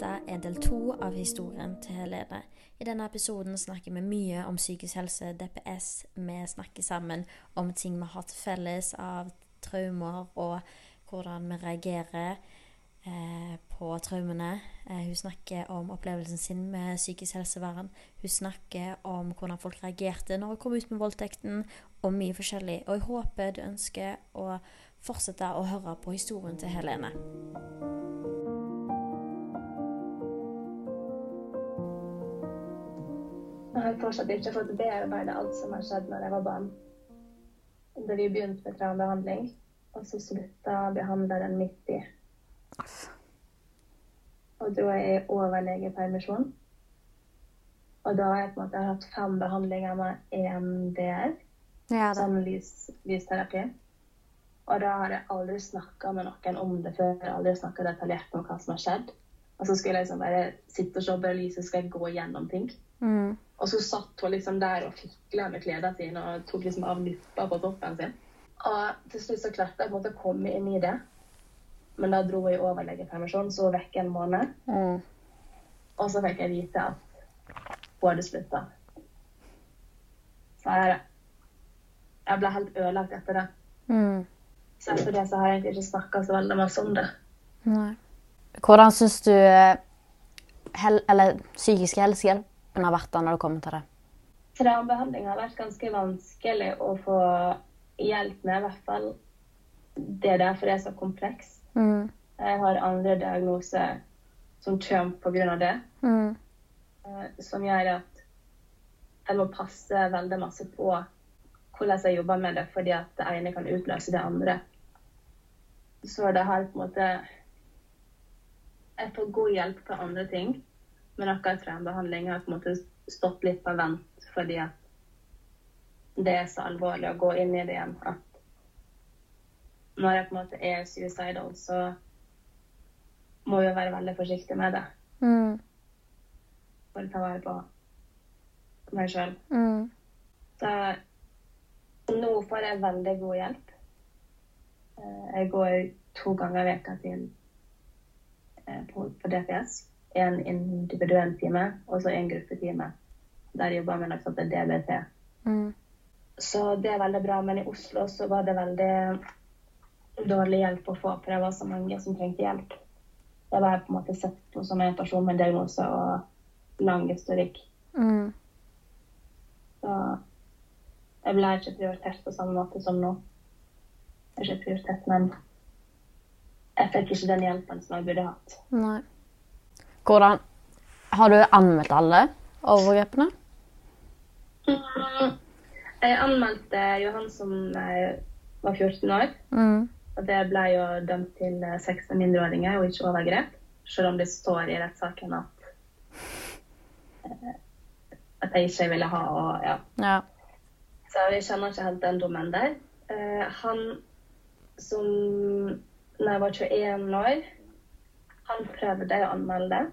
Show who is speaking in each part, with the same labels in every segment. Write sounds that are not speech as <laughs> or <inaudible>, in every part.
Speaker 1: Dette er del to av historien til Helene. I denne episoden snakker vi mye om psykisk helse, DPS. Vi snakker sammen om ting vi har til felles av traumer, og hvordan vi reagerer eh, på traumene. Eh, hun snakker om opplevelsen sin med psykisk helsevern. Hun snakker om hvordan folk reagerte når hun kom ut med voldtekten, og mye forskjellig. Og jeg håper du ønsker å fortsette å høre på historien til Helene.
Speaker 2: Jeg har fortsatt ikke fått bearbeide alt som har skjedd når jeg var barn. Da vi begynte med traumebehandling, og så slutta behandleren midt i. Og da er jeg overlegepermisjon. Og da har jeg på en måte hatt fem behandlinger med EMDR,
Speaker 1: Ja,
Speaker 2: som lys, lysterapi. Og da har jeg aldri snakka med noen om det før. Jeg har aldri snakka detaljert om hva som har skjedd. Og så skulle jeg liksom bare sitte og se på lyset, så skal jeg gå gjennom ting.
Speaker 1: Mm.
Speaker 2: Og så satt hun liksom der og fikla med klærne sine og tok liksom av nuppa på toppen sin. Og til slutt så klarte jeg på en måte å komme inn i det. Men da dro jeg i overlegepermisjon, så var en måned.
Speaker 1: Mm.
Speaker 2: Og så fikk jeg vite at hun hadde slutta. Så jeg, jeg ble helt ødelagt etter det.
Speaker 1: Mm.
Speaker 2: Så etter det så har jeg egentlig ikke snakka så veldig masse om det.
Speaker 1: Nei. Hvordan syns du eh, hel eller psykisk helsehjelpen har vært da når det kommer til det?
Speaker 2: Traumebehandling har vært ganske vanskelig å få hjelp med, i hvert fall det er derfor det er så komplekst.
Speaker 1: Mm.
Speaker 2: Jeg har andre diagnoser som kommer av det,
Speaker 1: Mm.
Speaker 2: eh, som gjør at jeg må passe veldig masse på hvordan jeg jobber med det, fordi at det ene kan utløse det andre. Så det har på en måte Jeg får god hjelp på andre ting, men akkurat traumebehandling har på en måte stått litt på vent fordi at det er så alvorlig å gå inn i det igjen at når jeg på en måte er suicidal, så må jeg være veldig forsiktig med det
Speaker 1: Mm.
Speaker 2: for å ta vare på meg sjøl.
Speaker 1: Mm.
Speaker 2: Så nå får jeg veldig god hjelp. Eh, Jeg går to ganger i veka til eh, på, på DPS. En individuell time og så en gruppetime. Der jobber jeg med noe DBT.
Speaker 1: Mm.
Speaker 2: Så det er veldig bra. Men i Oslo så var det veldig dårlig hjelp å få, for det var så mange som trengte hjelp. Jeg var på en måte sett på som en person med diagnose og lang historikk.
Speaker 1: Mm.
Speaker 2: Så jeg ble ikke prioritert på samme måte som nå. Jeg er ikke prioritert, men jeg fikk ikke den hjelpen som jeg burde hatt.
Speaker 1: Nei. Hvordan Har du anmeldt alle overgrepene?
Speaker 2: Mm. Jeg anmeldte Johan som var 14 år.
Speaker 1: Mm.
Speaker 2: Og det ble jo dømt til 16 mindreåringer og ikke overgrep. Selv om det står i rettssaken at, eh, at jeg ikke ville ha og ja.
Speaker 1: Ja.
Speaker 2: Så jeg kjenner ikke helt den dommen der. Eh, han som da jeg var 21 år, han prøvde å anmelde det.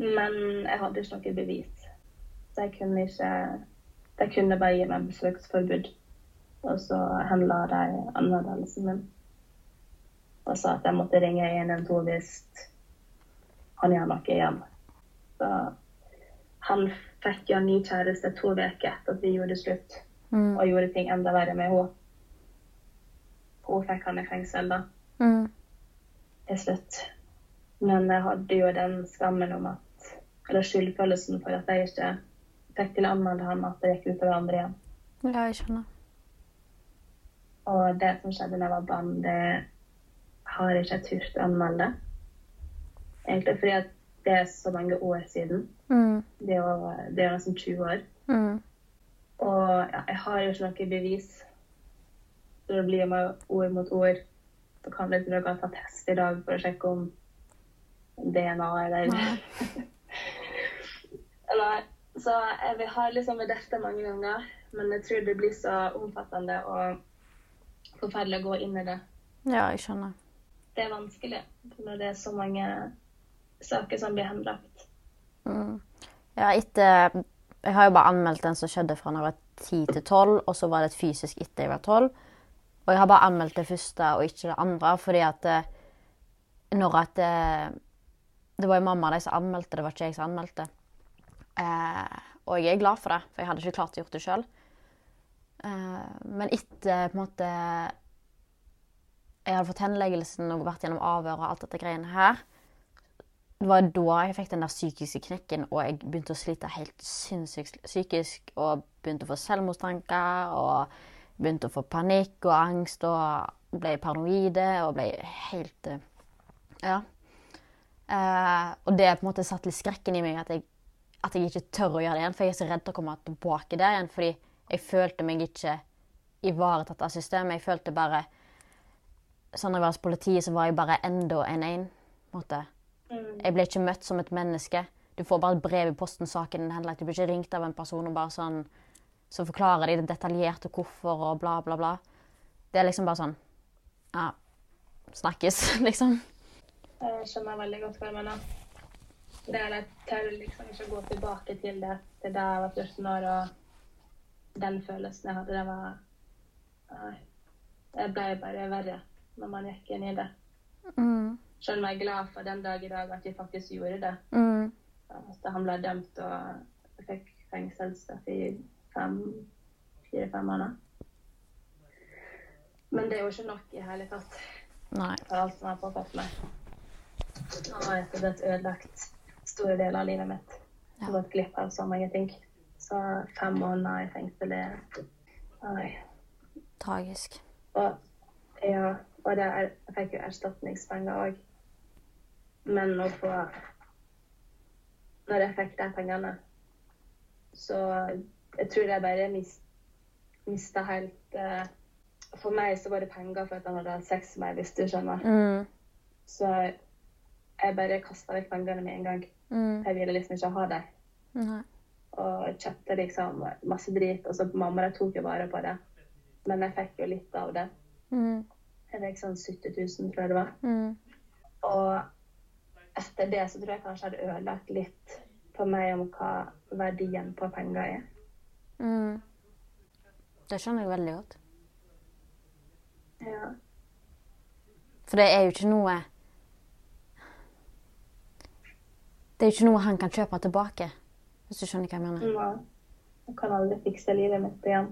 Speaker 2: Men jeg hadde ikke noe bevis. Så jeg kunne ikke De kunne bare gi meg besøksforbud. Og så henla de anmeldelsen min. Og sa at jeg måtte ringe 112 hvis han gjør noe igjen. Så han fikk jo en ny kjæreste to uker etter at vi gjorde slutt.
Speaker 1: Mm.
Speaker 2: Og gjorde ting enda verre med henne. Hun fikk han i fengsel, da,
Speaker 1: Mm.
Speaker 2: Til slutt. Men jeg hadde jo den skammen om at Eller skyldfølelsen for at jeg ikke fikk til å anmelde han, at det gikk utover andre igjen.
Speaker 1: Ja, jeg skjønner.
Speaker 2: Og det som skjedde da jeg var barn, det har jeg ikke turt å anmelde. Egentlig fordi at det er så mange år siden.
Speaker 1: Mm.
Speaker 2: Er det er jo nesten 20 år.
Speaker 1: Mm.
Speaker 2: Og ja, jeg har jo ikke noe bevis. Så det blir meg ord mot ord. Så kan det ikke ta test i dag for å sjekke om DNA <laughs> eller.
Speaker 1: Nei.
Speaker 2: Så jeg vil ha liksom vurdert det mange ganger, men jeg tror det blir så omfattende og forferdelig å gå inn i det.
Speaker 1: Ja, jeg skjønner.
Speaker 2: Det er vanskelig når det er så mange saker som blir henlagt.
Speaker 1: Mm. Ja, etter Jeg har jo bare anmeldt den som skjedde fra da jeg var 10 til 12, og så var det et fysisk etter jeg var 12. Og jeg har bare anmeldt det første og ikke det andre, fordi at eh, når at eh, Det var jo mamma de som anmeldte, det var ikke jeg som anmeldte. Eh, og jeg er glad for det, for jeg hadde ikke klart å gjøre det sjøl. Eh, men etter på en måte jeg hadde fått henleggelsen og vært gjennom avhør og alt dette greiene her, det var da jeg fikk den der psykiske knekken, og jeg begynte å slite helt sinnssykt psykisk. Og begynte å få selvmordstanker, og begynte å få panikk og angst, og ble paranoide og ble helt eh, Ja. Eh, og det på en måte satt litt skrekken i meg, at jeg, at jeg ikke tør å gjøre det igjen. For jeg er så redd for å komme tilbake der igjen, fordi jeg følte meg ikke ivaretatt av systemet. Jeg følte bare Sånn når jeg var hos politiet, så var jeg bare enda en en. måte. Jeg ble ikke møtt som et menneske. Du får bare et brev i posten, saken din henlagt. Du blir ikke ringt av en person og bare sånn Så forklarer de det detaljerte hvorfor og bla, bla, bla. Det er liksom bare sånn Ja, snakkes, <laughs> liksom.
Speaker 2: Jeg skjønner veldig godt hva du mener. Det er litt tør liksom ikke gå tilbake til det til da jeg var 14 år, og den følelsen jeg hadde, det var Nei. Det ble bare verre når man gikk inn i det.
Speaker 1: Mm.
Speaker 2: Selv om jeg er glad for den dag i dag at jeg faktisk gjorde det.
Speaker 1: Mm.
Speaker 2: At han ble dømt og fikk fengselsstraff i fem, fire-fem måneder. Men det er jo ikke nok i hele tatt
Speaker 1: Nei.
Speaker 2: for alt som har påført meg. Nå har jeg rett og slett ødelagt store deler av livet mitt. Har gått glipp av så mange ting. Så fem måneder i fengsel er Nei.
Speaker 1: Tragisk.
Speaker 2: Og, ja, og det er, jeg fikk jo erstatningspenger òg. Men å få Når jeg fikk de pengene, så Jeg tror jeg bare mis, mista helt uh, For meg så var det penger for at han hadde hatt sex med meg, hvis du skjønner.
Speaker 1: Mm.
Speaker 2: Så jeg bare kasta vekk pengene med en gang.
Speaker 1: Mm.
Speaker 2: Jeg ville liksom ikke ha dem.
Speaker 1: Nei.
Speaker 2: Og kjøpte liksom masse drit. Og så mamma de tok jo vare på det. Men jeg fikk jo litt av det.
Speaker 1: Mm.
Speaker 2: Jeg fikk sånn 70 000, tror jeg det var.
Speaker 1: Mm.
Speaker 2: Og etter det så tror jeg kanskje jeg hadde ødelagt litt for meg om hva verdien på penger er.
Speaker 1: Mm. Det skjønner jeg veldig godt.
Speaker 2: Ja.
Speaker 1: For det er jo ikke noe Det er jo ikke noe han kan kjøpe tilbake, hvis du skjønner hva jeg mener.
Speaker 2: Nei. Han kan aldri fikse livet mitt igjen.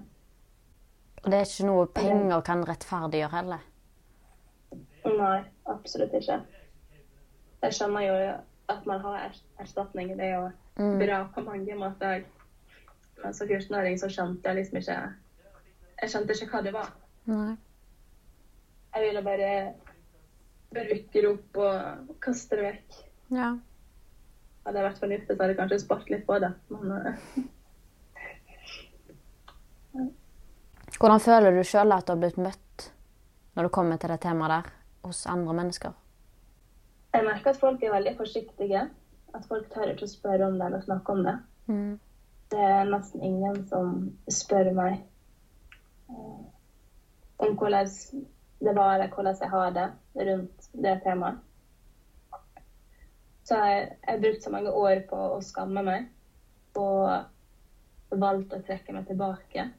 Speaker 1: Og det er ikke noe penger kan rettferdiggjøre heller.
Speaker 2: Nei, absolutt ikke. Jeg skjønner jo at man har er erstatning. Det er jo
Speaker 1: Mm.
Speaker 2: bra på mange måter. Men som 14-åring så skjønte jeg liksom ikke Jeg skjønte ikke hva det var.
Speaker 1: Nei.
Speaker 2: Jeg ville bare bruke det opp og kaste det vekk.
Speaker 1: Ja.
Speaker 2: Hadde jeg vært fornuftig, så hadde jeg kanskje spart litt på det. Men eh,
Speaker 1: Hvordan føler du sjøl at du har blitt møtt når du kommer til det temaet der, hos andre mennesker?
Speaker 2: jeg merker at folk er veldig forsiktige. At folk tør ikke å spørre om det eller snakke om det.
Speaker 1: Mm.
Speaker 2: Det er nesten ingen som spør meg eh, om hvordan det var, eller hvordan jeg har det rundt det temaet. Så jeg har brukt så mange år på å skamme meg og valgt å trekke meg tilbake.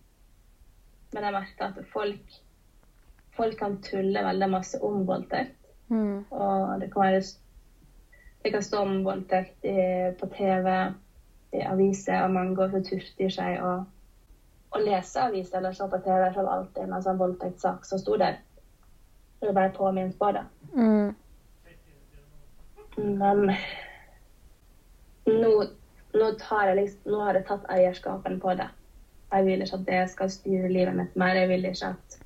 Speaker 2: Men jeg merker at folk, folk kan tulle veldig masse om voldtekt.
Speaker 1: Mm.
Speaker 2: Og det kan, være, det kan stå om voldtekt på TV, i aviser, og man går for turt i seg og, og leser aviser eller ser på TV. hvert fall alltid en sånn voldtektssak som sto der. For å være påminnet på det.
Speaker 1: Mm.
Speaker 2: Men nå, nå, tar jeg liksom, nå har jeg tatt eierskapen på det. Jeg vil ikke at det skal styre livet mitt mer. Jeg vil ikke at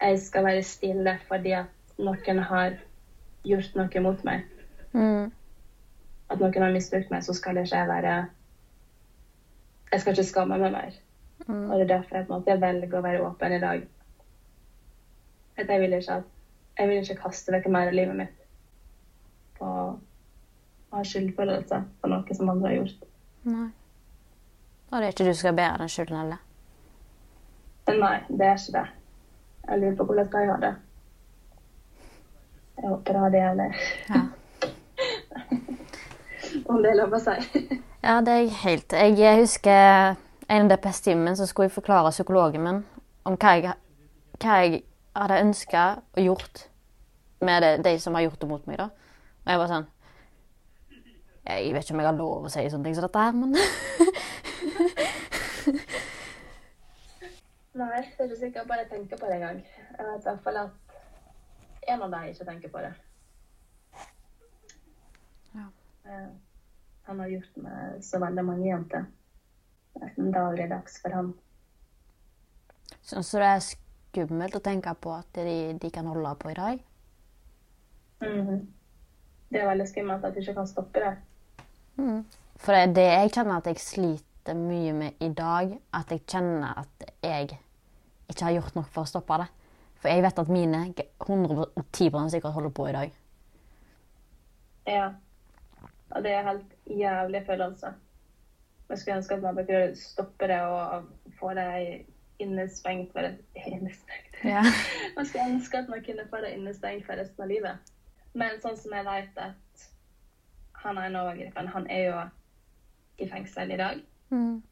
Speaker 2: jeg skal være stille fordi at noen har gjort noe mot meg.
Speaker 1: Mm.
Speaker 2: At noen har misbrukt meg, så skal ikke jeg være Jeg skal ikke skamme meg mer.
Speaker 1: Mm.
Speaker 2: Og det er derfor jeg, på en måte, velger å være åpen i dag. At jeg vil ikke, jeg vil ikke kaste vekk mer av livet mitt på å ha skyldfølelse på noe som andre har gjort.
Speaker 1: Nei. Og det er ikke du skal bære den skylden heller.
Speaker 2: Nei, det er ikke det. Jeg lurer på hvordan skal jeg ha det. Jeg håper jeg har det, eller
Speaker 1: Ja.
Speaker 2: Om det er lov å si. <laughs>
Speaker 1: Ja, det er jeg helt. Jeg husker en av DPS-timen så skulle jeg forklare psykologen min om hva jeg, hva jeg hadde ønska og gjort med det, de som har gjort det mot meg. da. Og jeg var sånn Jeg vet ikke om jeg har lov å si sånne ting som dette her, men <laughs>
Speaker 2: Nei, det er ikke sikkert bare jeg tenker på det engang. Jeg vet i hvert fall at en av dem ikke tenker på det.
Speaker 1: Ja.
Speaker 2: Eh, Han har gjort med så veldig mange jenter. Det er en dagligdags for han.
Speaker 1: Syns du det er skummelt å tenke på at de, de kan holde på i dag?
Speaker 2: Mhm. Det er veldig skummelt at du ikke kan stoppe det.
Speaker 1: Mm. For det er det jeg kjenner at jeg sliter mye med i dag. At jeg kjenner at jeg ikke har gjort nok for å stoppe det. For jeg vet at mine 110 sikkert holder på i dag.
Speaker 2: Ja. Og det er helt jævlig følelse. Jeg skulle ønske at man bare kunne stoppe det og få det innestengt for <laughs> innestengt.
Speaker 1: Ja. <laughs>
Speaker 2: Man skulle ønske at man kunne få det innestengt for resten av livet. Men sånn som jeg vet at han ene overgriperen, han er jo i fengsel i dag.
Speaker 1: Mm.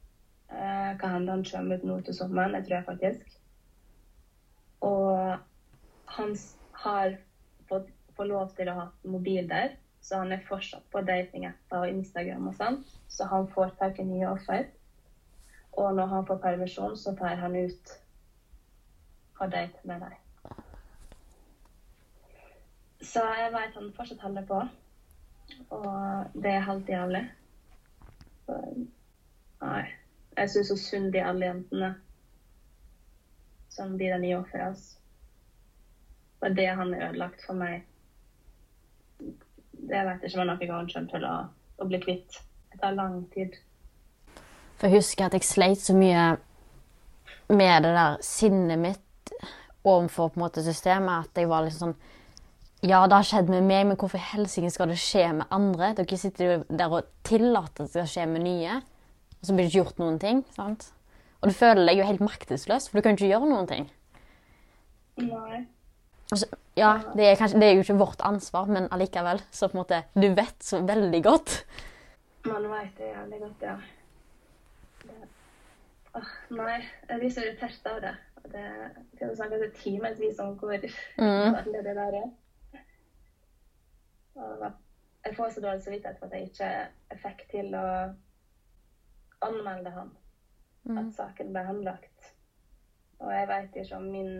Speaker 2: Eh, kan hende han kommer ut nå til sommeren, Jeg tror jeg faktisk. Og han har fått, fått lov til å ha mobil der, så han er fortsatt på datingapper og Instagram og sånn. Så han får tak i nye offer. Og når han får permisjon, så tar han ut på date med deg. Så jeg vet han fortsatt holder på, og det er helt jævlig. Så, nei. Jeg syns så synd de alle jentene som blir de nye ofrene hans. Og det han er ødelagt for meg, det vet jeg ikke om jeg noen gang kommer til å, å bli kvitt. Det tar lang tid.
Speaker 1: For jeg husker at jeg sleit så mye med det der sinnet mitt overfor på en måte systemet. At jeg var liksom sånn Ja, det har skjedd med meg, men hvorfor i helsike skal det skje med andre? Dere sitter jo der og tillater at det skal skje med nye, og så blir det ikke gjort noen ting. sant? Og du føler deg jo helt maktesløs, for du kan ikke gjøre noen ting.
Speaker 2: Nei.
Speaker 1: Ja, det er, kanskje, det er jo ikke vårt ansvar, men allikevel. Så på en måte, du vet så veldig godt.
Speaker 2: Man vet det jævlig godt, ja. Det, åh, nei, jeg blir så irritert av det. Det kan snakke til timevis om hvor
Speaker 1: Mm.
Speaker 2: det der er. Og jeg får så dårlig samvittighet for at jeg ikke fikk til å anmelde han.
Speaker 1: Mm.
Speaker 2: At saken ble henlagt. Og jeg vet ikke om min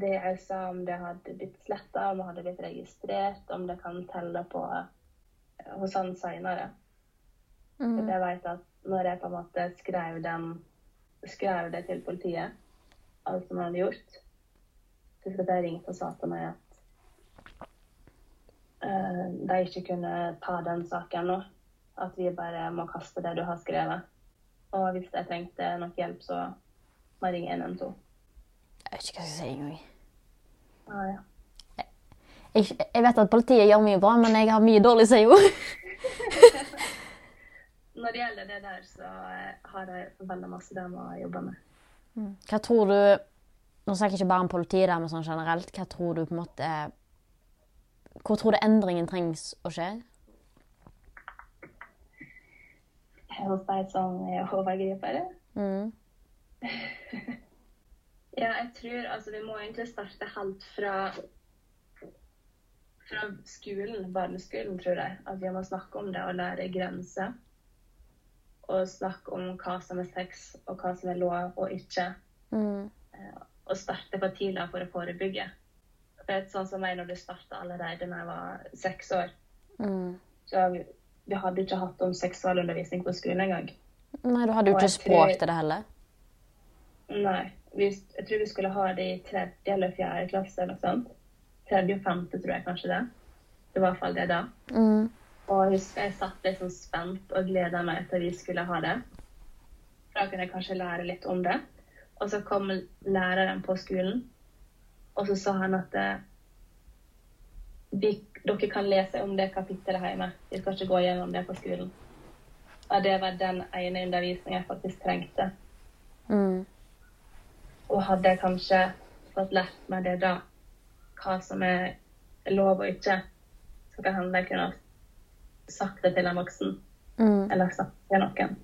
Speaker 2: det jeg sa, om det hadde blitt sletta, om det hadde blitt registrert, om det kan telle på eh, hos han seinere.
Speaker 1: Mm.
Speaker 2: Jeg vet at når jeg på en måte skrev, den, skrev det til politiet, alt som han hadde gjort Så husker jeg jeg ringte og sa til meg at uh, de ikke kunne ta den saken nå. At vi bare må kaste det du har skrevet. Og hvis jeg trengte noe hjelp, så må jeg ringe 112.
Speaker 1: Jeg vet ikke hva jeg skal si engang.
Speaker 2: Ah, ja.
Speaker 1: Jeg, jeg vet at politiet gjør mye bra, men jeg har mye dårlig å si <laughs>
Speaker 2: når det gjelder det der, så eh, har jeg veldig masse der å jobbe med.
Speaker 1: Hva tror du Nå snakker jeg ikke bare om politiet, der, men sånn generelt. Hva tror du på en måte Hvor tror du endringen trengs å skje?
Speaker 2: Jeg håper som er overgriper
Speaker 1: Mm. <laughs>
Speaker 2: Ja, jeg tror altså vi må egentlig starte helt fra fra skolen, barneskolen, tror jeg. At vi må snakke om det og lære grenser. Og snakke om hva som er sex, og hva som er lov og ikke.
Speaker 1: Mm.
Speaker 2: Og starte på tidlig for å forebygge. For det er sånn som meg når du starta allerede da jeg var seks år.
Speaker 1: Mm.
Speaker 2: Så vi, vi hadde ikke hatt om seksualundervisning på skolen engang.
Speaker 1: Nei, du hadde jo ikke språk til det heller.
Speaker 2: Nei. Vi, jeg tror vi skulle ha det i tredje eller fjerde klasse eller noe sånt. Tredje og femte, tror jeg kanskje det. Det var i hvert fall det da.
Speaker 1: Mm.
Speaker 2: Og jeg husker jeg satt litt sånn spent og gleda meg til vi skulle ha det. For da kunne jeg kanskje lære litt om det. Og så kom læreren på skolen, og så sa han at eh, vi, dere kan lese om det kapittelet hjemme. Vi skal ikke gå gjennom det på skolen. Og det var den ene undervisningen jeg faktisk trengte.
Speaker 1: Mm.
Speaker 2: Og hadde jeg kanskje fått lært meg det da, hva som er lov og ikke, så kan hende jeg kunne sagt det til en voksen.
Speaker 1: Mm.
Speaker 2: Eller sagt det til noen.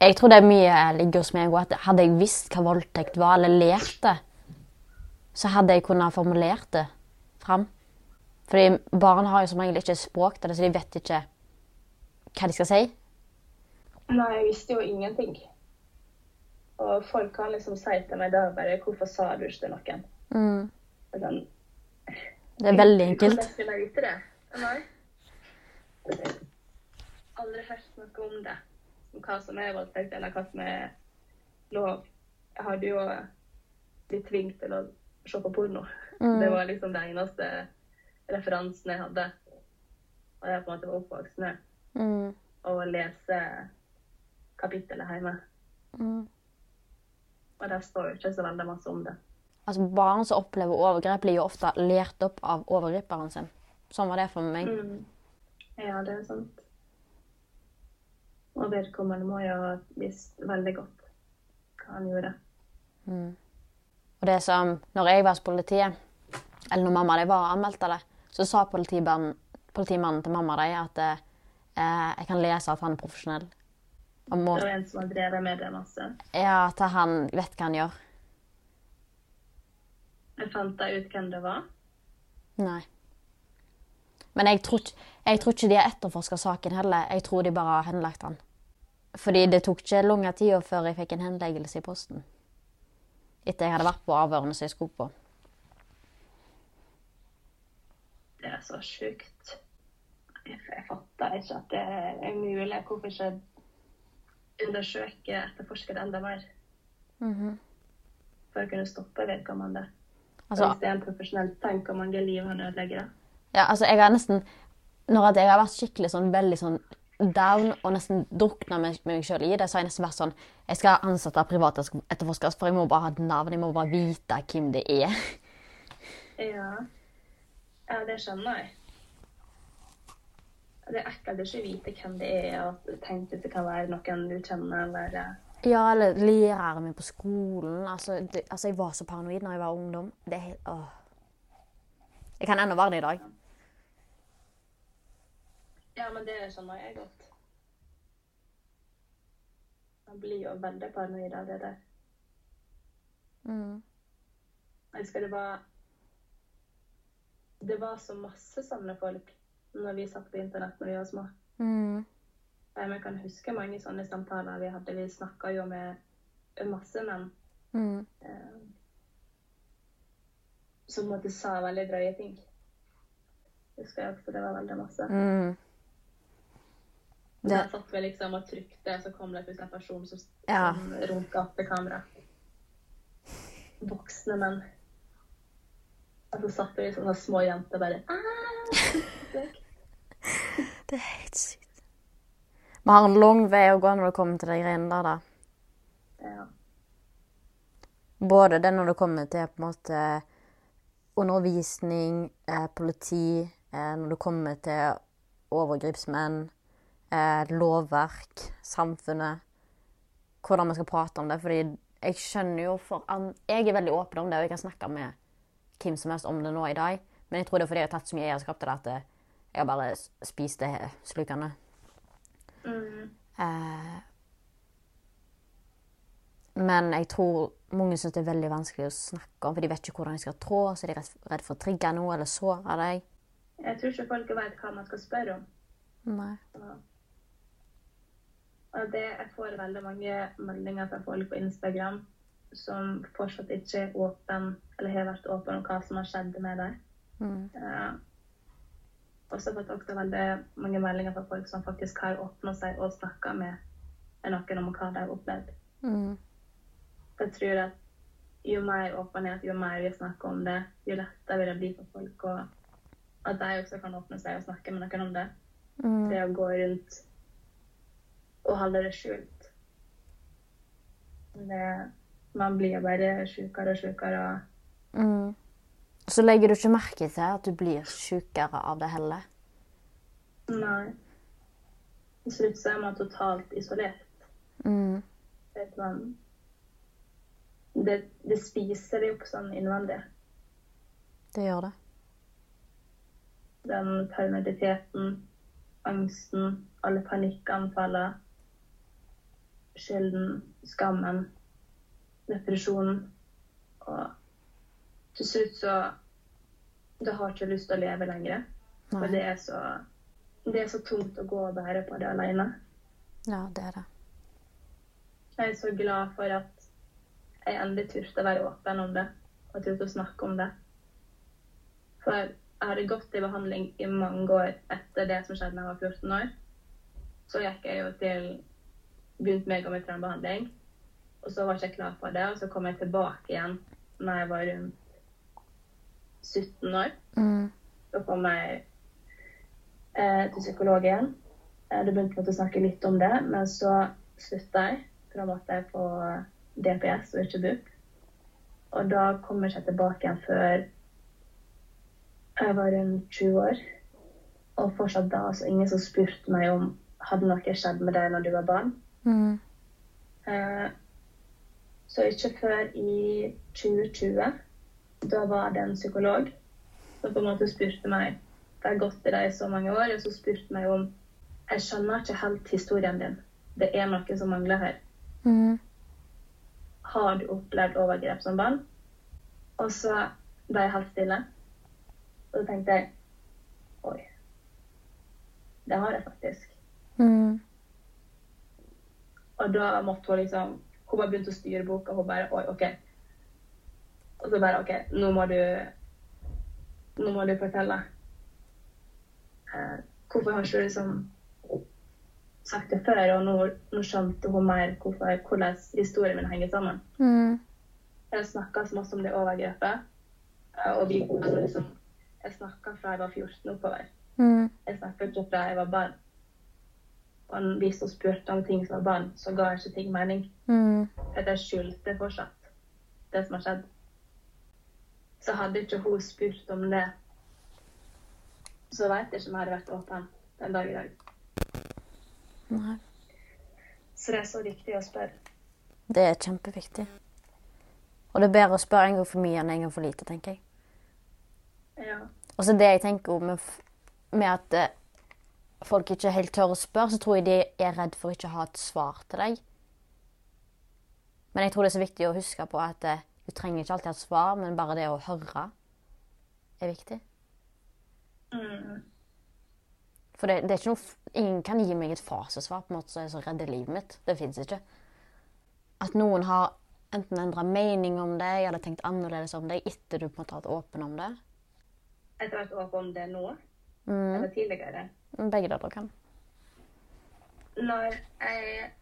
Speaker 1: Jeg tror det er mye ligger hos meg, òg. at hadde jeg visst hva voldtekt var, eller lært det, så hadde jeg kunnet formulert det fram. Fordi barn har jo som regel ikke språk til det, så de vet ikke hva de skal si.
Speaker 2: Nei, jeg visste jo ingenting. Og folk kan liksom si til meg da bare 'Hvorfor sa du ikke til noen?'
Speaker 1: Mm.
Speaker 2: Sånn,
Speaker 1: Det er veldig enkelt.
Speaker 2: Hvordan skulle jeg vite det? Nei. Aldri hørt noe om det. Om hva som er voldtekt, eller hva som er lov. Jeg hadde jo blitt tvunget til å se på porno. Det var liksom det eneste referansen jeg hadde. Og jeg på en måte var oppvokst med.
Speaker 1: Mm.
Speaker 2: å lese kapittelet hjemme.
Speaker 1: Mm.
Speaker 2: Og der står jo ikke så veldig masse om det.
Speaker 1: Altså, barn som opplever overgrep, blir jo ofte lært opp av overgriperen sin. Sånn var det for meg.
Speaker 2: Mm. Ja, det er sant. Og vedkommende må jo ha visst veldig godt hva han gjorde.
Speaker 1: Og det som, når jeg var hos politiet, eller når mamma de var og anmeldte det, så sa politimannen, til mamma de at eh, jeg kan lese at han er profesjonell. Og må,
Speaker 2: Det var en som har drevet med det masse.
Speaker 1: ja, at han vet hva han gjør.
Speaker 2: Jeg fant da ut hvem det var.
Speaker 1: Nei. Men jeg tror, jeg tror ikke de har etterforska saken heller. Jeg tror de bare har henlagt han. Fordi det tok ikke lang tid før jeg fikk en henleggelse i posten. Etter jeg hadde vært på avhørene som jeg skulle på.
Speaker 2: Det er så sjukt. Jeg, jeg fatter ikke at det er mulig. Hvorfor ikke undersøke, etterforske det enda mer? For å kunne stoppe vedkommende.
Speaker 1: Altså,
Speaker 2: Hvis det er en profesjonell, tenk hvor mange liv han ødelegger.
Speaker 1: Ja, altså jeg har nesten Når jeg har vært skikkelig sånn veldig sånn down og nesten drukna meg, meg sjøl i det, så har jeg nesten vært sånn Jeg skal ansette private etterforskere, for jeg må bare ha et navn. Jeg må bare vite hvem det er.
Speaker 2: Ja. ja, det skjønner jeg. Det er ekkelt å ikke vite hvem det er, og tenke at det kan være noen du kjenner, eller eh,
Speaker 1: Ja, eller læreren min på skolen. Altså, det, altså, jeg var så paranoid når jeg var ungdom. Det er helt Åh. Jeg kan ennå være det i dag.
Speaker 2: Ja, men det skjønner jeg godt. Man blir jo veldig paranoid av det der.
Speaker 1: Mm.
Speaker 2: Jeg husker det var Det var så masse sånne folk når vi satt på internett når vi var små.
Speaker 1: Mm.
Speaker 2: Jeg kan huske mange sånne samtaler vi hadde. Vi snakka jo med masse menn
Speaker 1: Mm.
Speaker 2: eh, som på en måte sa veldig drøye ting. Husker jeg også det var veldig masse.
Speaker 1: Mm.
Speaker 2: Det... Der satt vi liksom og trykte, så kom det plutselig en person som,
Speaker 1: Ja.
Speaker 2: som runka opp til kamera. Voksne menn. Og så satt vi sånne små jenter bare ah! <laughs> <laughs>
Speaker 1: det er helt sykt. Vi har en lang vei å gå når det kommer til de greiene der, da.
Speaker 2: Ja.
Speaker 1: Både det når det kommer til på en måte undervisning, eh, politi, eh, når det kommer til overgripsmenn, eh, lovverk, samfunnet, hvordan vi skal prate om det. Fordi jeg skjønner jo for Jeg er veldig åpen om det, og jeg kan snakke med hvem som helst om det nå i dag. Men jeg tror det er fordi jeg har tatt så mye eierskap til det at jeg har bare spist det slukende.
Speaker 2: Mm.
Speaker 1: Eh, men jeg tror mange syns det er veldig vanskelig å snakke om, for de vet ikke hvordan de skal trå. Så de er redd for å trigge noe eller såre deg.
Speaker 2: Jeg tror ikke folk vet hva man skal spørre om.
Speaker 1: Nei.
Speaker 2: Og det, jeg får veldig mange meldinger fra folk på Instagram som fortsatt ikke er åpen, eller har vært åpen om hva som har skjedd med dem.
Speaker 1: Mm.
Speaker 2: Eh, og så har jeg fått også veldig mange meldinger fra folk som faktisk har åpna seg og snakka med noen om hva de har opplevd.
Speaker 1: Mm.
Speaker 2: Jeg tror at jo mer åpenhet, jo mer vi snakker om det, jo lettere vil det bli for folk. Og at de også kan åpne seg og snakke med noen om det.
Speaker 1: Mm.
Speaker 2: Det å gå rundt og holde det skjult. Det, man blir bare sjukere og sjukere. og
Speaker 1: Mm. Så legger du ikke merke til at du blir sjukere av det heller.
Speaker 2: Nei. Til slutt så er man totalt isolert.
Speaker 1: Mm.
Speaker 2: Vet man. Det, det spiser deg opp sånn innvendig.
Speaker 1: Det gjør det.
Speaker 2: Den paranoiditeten, angsten, alle panikkanfallene, skylden, skammen, depresjonen. Og til slutt så Du har ikke lyst til å leve lenger. For det er så det er så tungt å gå og bære på det alene.
Speaker 1: Ja, det er det.
Speaker 2: Jeg er så glad for at jeg endelig turte å være åpen om det og turte å snakke om det. For jeg hadde gått i behandling i mange år etter det som skjedde da jeg var 14 år. Så gikk jeg jo til Begynte med å gå med traumebehandling. Og så var jeg ikke klar for det, og så kom jeg tilbake igjen når jeg var rundt 17 år.
Speaker 1: Mm.
Speaker 2: Da kom jeg eh, til psykolog igjen. Eh, det begynte med å snakke litt om det, men så slutta jeg. For da måtte jeg på DPS og ikke BUP. Og da kom jeg ikke tilbake igjen før jeg var rundt 20 år. Og fortsatt da altså ingen som spurte meg om hadde noe skjedd med deg når du var barn.
Speaker 1: Mm.
Speaker 2: Eh, Så ikke før i 2020, da var det en psykolog som på en måte spurte meg Det har gått i deg så mange år, og så spurte meg om Jeg skjønner ikke helt historien din. Det er noe som mangler her.
Speaker 1: Mm.
Speaker 2: Har du opplevd overgrep som barn? Og så ble jeg helt stille. Og så tenkte jeg Oi. Det har jeg faktisk.
Speaker 1: Mm.
Speaker 2: Og da måtte hun liksom Hun bare begynte å styre boka. Hun bare Oi, OK. Og så bare OK, nå må du Nå må du fortelle. Eh, hvorfor har ikke du liksom sagt det før? Og nå, nå skjønte hun mer hvorfor, hvordan historien min henger sammen.
Speaker 1: Mm.
Speaker 2: Jeg snakka så masse om det overgrepet. eh, Og vi, altså liksom, jeg snakka fra jeg var 14 oppover.
Speaker 1: Mm.
Speaker 2: Jeg snakka ikke fra jeg var barn. Og hvis hun spurte om ting som var barn, så ga ikke ting mening.
Speaker 1: Mm.
Speaker 2: For jeg skjulte fortsatt det som har skjedd. Så hadde ikke hun spurt om det, så veit jeg ikke om jeg hadde vært åpen den dag i dag.
Speaker 1: Nei.
Speaker 2: Så det er så viktig å spørre.
Speaker 1: Det er kjempeviktig. Og det er bedre å spørre en gang for mye enn en gang for lite, tenker jeg.
Speaker 2: Ja.
Speaker 1: Og så det jeg tenker med, med at eh, folk ikke helt tør å spørre, så tror jeg de er redd for ikke å ha et svar til deg. Men jeg tror det er så viktig å huske på at eh, du trenger ikke alltid ha svar, men bare det å høre er viktig.
Speaker 2: Mm.
Speaker 1: For det, det er ikke noe, ingen kan gi meg et fasesvar på en måte som er så redder livet mitt. Det fins ikke. At noen har enten endra mening om deg eller tenkt annerledes om deg etter du på en måte har vært åpen om det.
Speaker 2: Etter hvert åpen om det nå,
Speaker 1: Mm.
Speaker 2: eller tidligere.
Speaker 1: Begge deler kan.
Speaker 2: Når jeg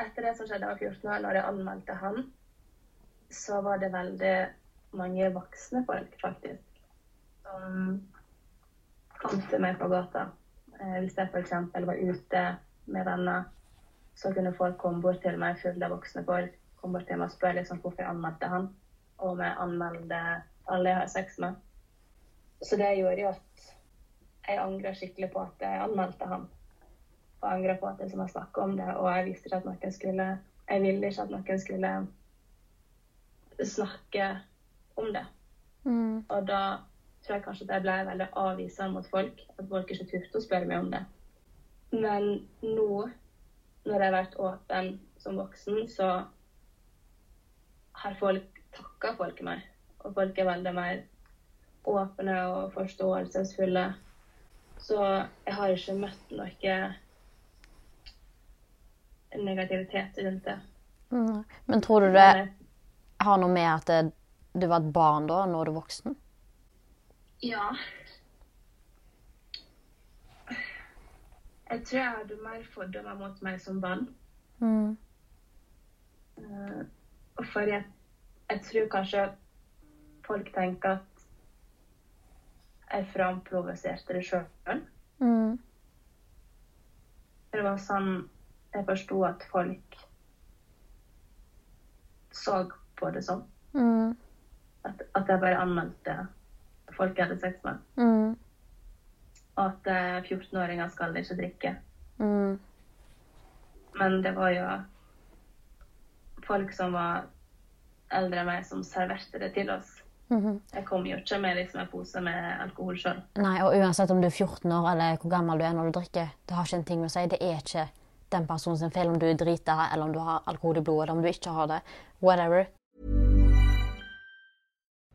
Speaker 2: Etter det som skjedde da jeg var 14 år, når jeg anmeldte han, så var det veldig mange voksne folk, faktisk, som kom til meg på gata. Eh, Hvis jeg f.eks. var ute med venner, så kunne folk komme bort til meg fulle av voksne folk. Komme bort til meg og spørre liksom hvorfor jeg anmeldte han, og om jeg anmeldte alle jeg har sex med. Så det gjorde jo at jeg angrer skikkelig på at jeg anmeldte han. og angra på at jeg liksom snakka om det, og jeg visste ikke at noen skulle Jeg ville ikke at noen skulle snakke om det.
Speaker 1: Mm.
Speaker 2: Og da tror jeg kanskje at jeg ble veldig avvisende mot folk. At folk ikke turte å spørre meg om det. Men nå, når jeg har vært åpen som voksen, så har folk takka folk meg. Og folk er veldig mer åpne og forståelsesfulle. Så jeg har ikke møtt noe negativitet rundt det.
Speaker 1: Mm. Men tror du det har noe med at du var et barn da, nå er du voksen?
Speaker 2: Ja. Jeg tror jeg hadde mer fordommer mot meg som barn.
Speaker 1: Mm.
Speaker 2: Uh, for jeg, jeg tror kanskje folk tenker at jeg framprovoserte det sjøl.
Speaker 1: Mm.
Speaker 2: Det var sånn jeg forsto at folk så på det som.
Speaker 1: Mm.
Speaker 2: At, at jeg bare anmeldte folk jeg hadde sex med.
Speaker 1: Mm.
Speaker 2: Og at eh, 14-åringer skal ikke drikke.
Speaker 1: Mm.
Speaker 2: Men det var jo folk som var eldre enn meg, som serverte det til oss.
Speaker 1: Mhm.
Speaker 2: Jeg kom jo ikke med liksom, en pose med alkohol sjøl.
Speaker 1: Nei, og uansett om du er 14 år eller hvor gammel du er når du drikker, det har ikke en ting å si. Det er ikke den personen sin feil om du er drita, eller om du har alkohol i blodet, eller om du ikke har det. Whatever.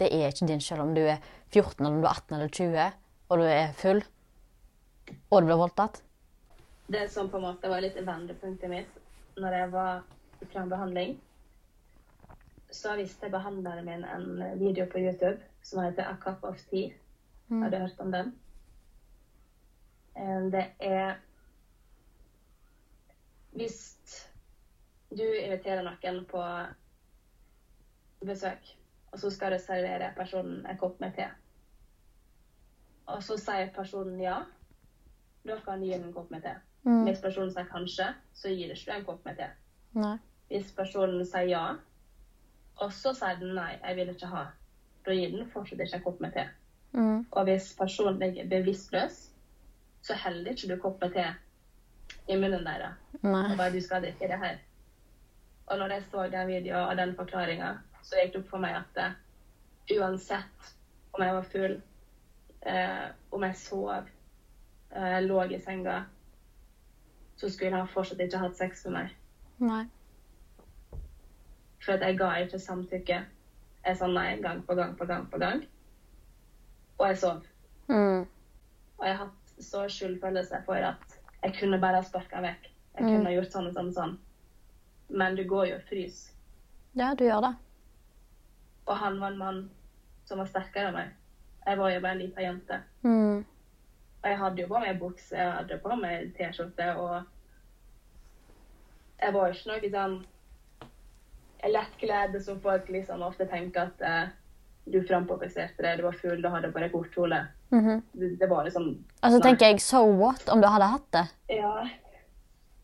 Speaker 1: Det er ikke din selv om du er 14, eller om du er 18 eller 20, og du er full, og du blir voldtatt.
Speaker 2: Det som på en måte var litt vendepunktet mitt når jeg var i behandling, så viste behandleren min en video på YouTube som heter A Cup of Tea. Har du hørt om den? Eh, Det er Hvis du inviterer noen på besøk, og så skal du servere personen en kopp med te, og så sier personen ja, da kan du gi en kopp med te. Hvis personen sier kanskje, så gir du ikke en kopp med te.
Speaker 1: Nei.
Speaker 2: Hvis personen sier ja, og så sier den nei, jeg vil ikke ha, da gir den fortsatt ikke en kopp med te.
Speaker 1: Mm.
Speaker 2: Og hvis personen ligger bevisstløs, så heller ikke du kopp med te i munnen deres. Og bare du skal drikke det her. Og når jeg så den videoen og den forklaringa, så gikk det opp for meg at det, uansett om jeg var full, eh, om jeg sov, eh, lå i senga, så skulle han fortsatt ikke hatt sex med meg.
Speaker 1: Nei.
Speaker 2: For jeg ga ikke samtykke. Jeg sa nei gang på gang på gang på gang. Og jeg sov.
Speaker 1: Mm.
Speaker 2: Og jeg har hatt så skyldfølelse for at jeg kunne bare ha sparka vekk. Jeg kunne ha gjort sånn og sånn og sånn. Men du går jo og fryser.
Speaker 1: Ja, du gjør det.
Speaker 2: Og han var en mann som var sterkere enn meg. Jeg var jo bare en liten jente.
Speaker 1: Mm.
Speaker 2: Og jeg hadde jo på meg bukse, jeg hadde på meg T-skjorte, og jeg var jo ikke noe sånn lettkledd som folk liksom ofte tenker at eh, du framprovoserte det, du var full, du hadde bare kortkjole.
Speaker 1: -hmm.
Speaker 2: det, det var liksom
Speaker 1: Altså så
Speaker 2: Nei.
Speaker 1: tenker jeg, so what, om du hadde hatt det?
Speaker 2: Ja.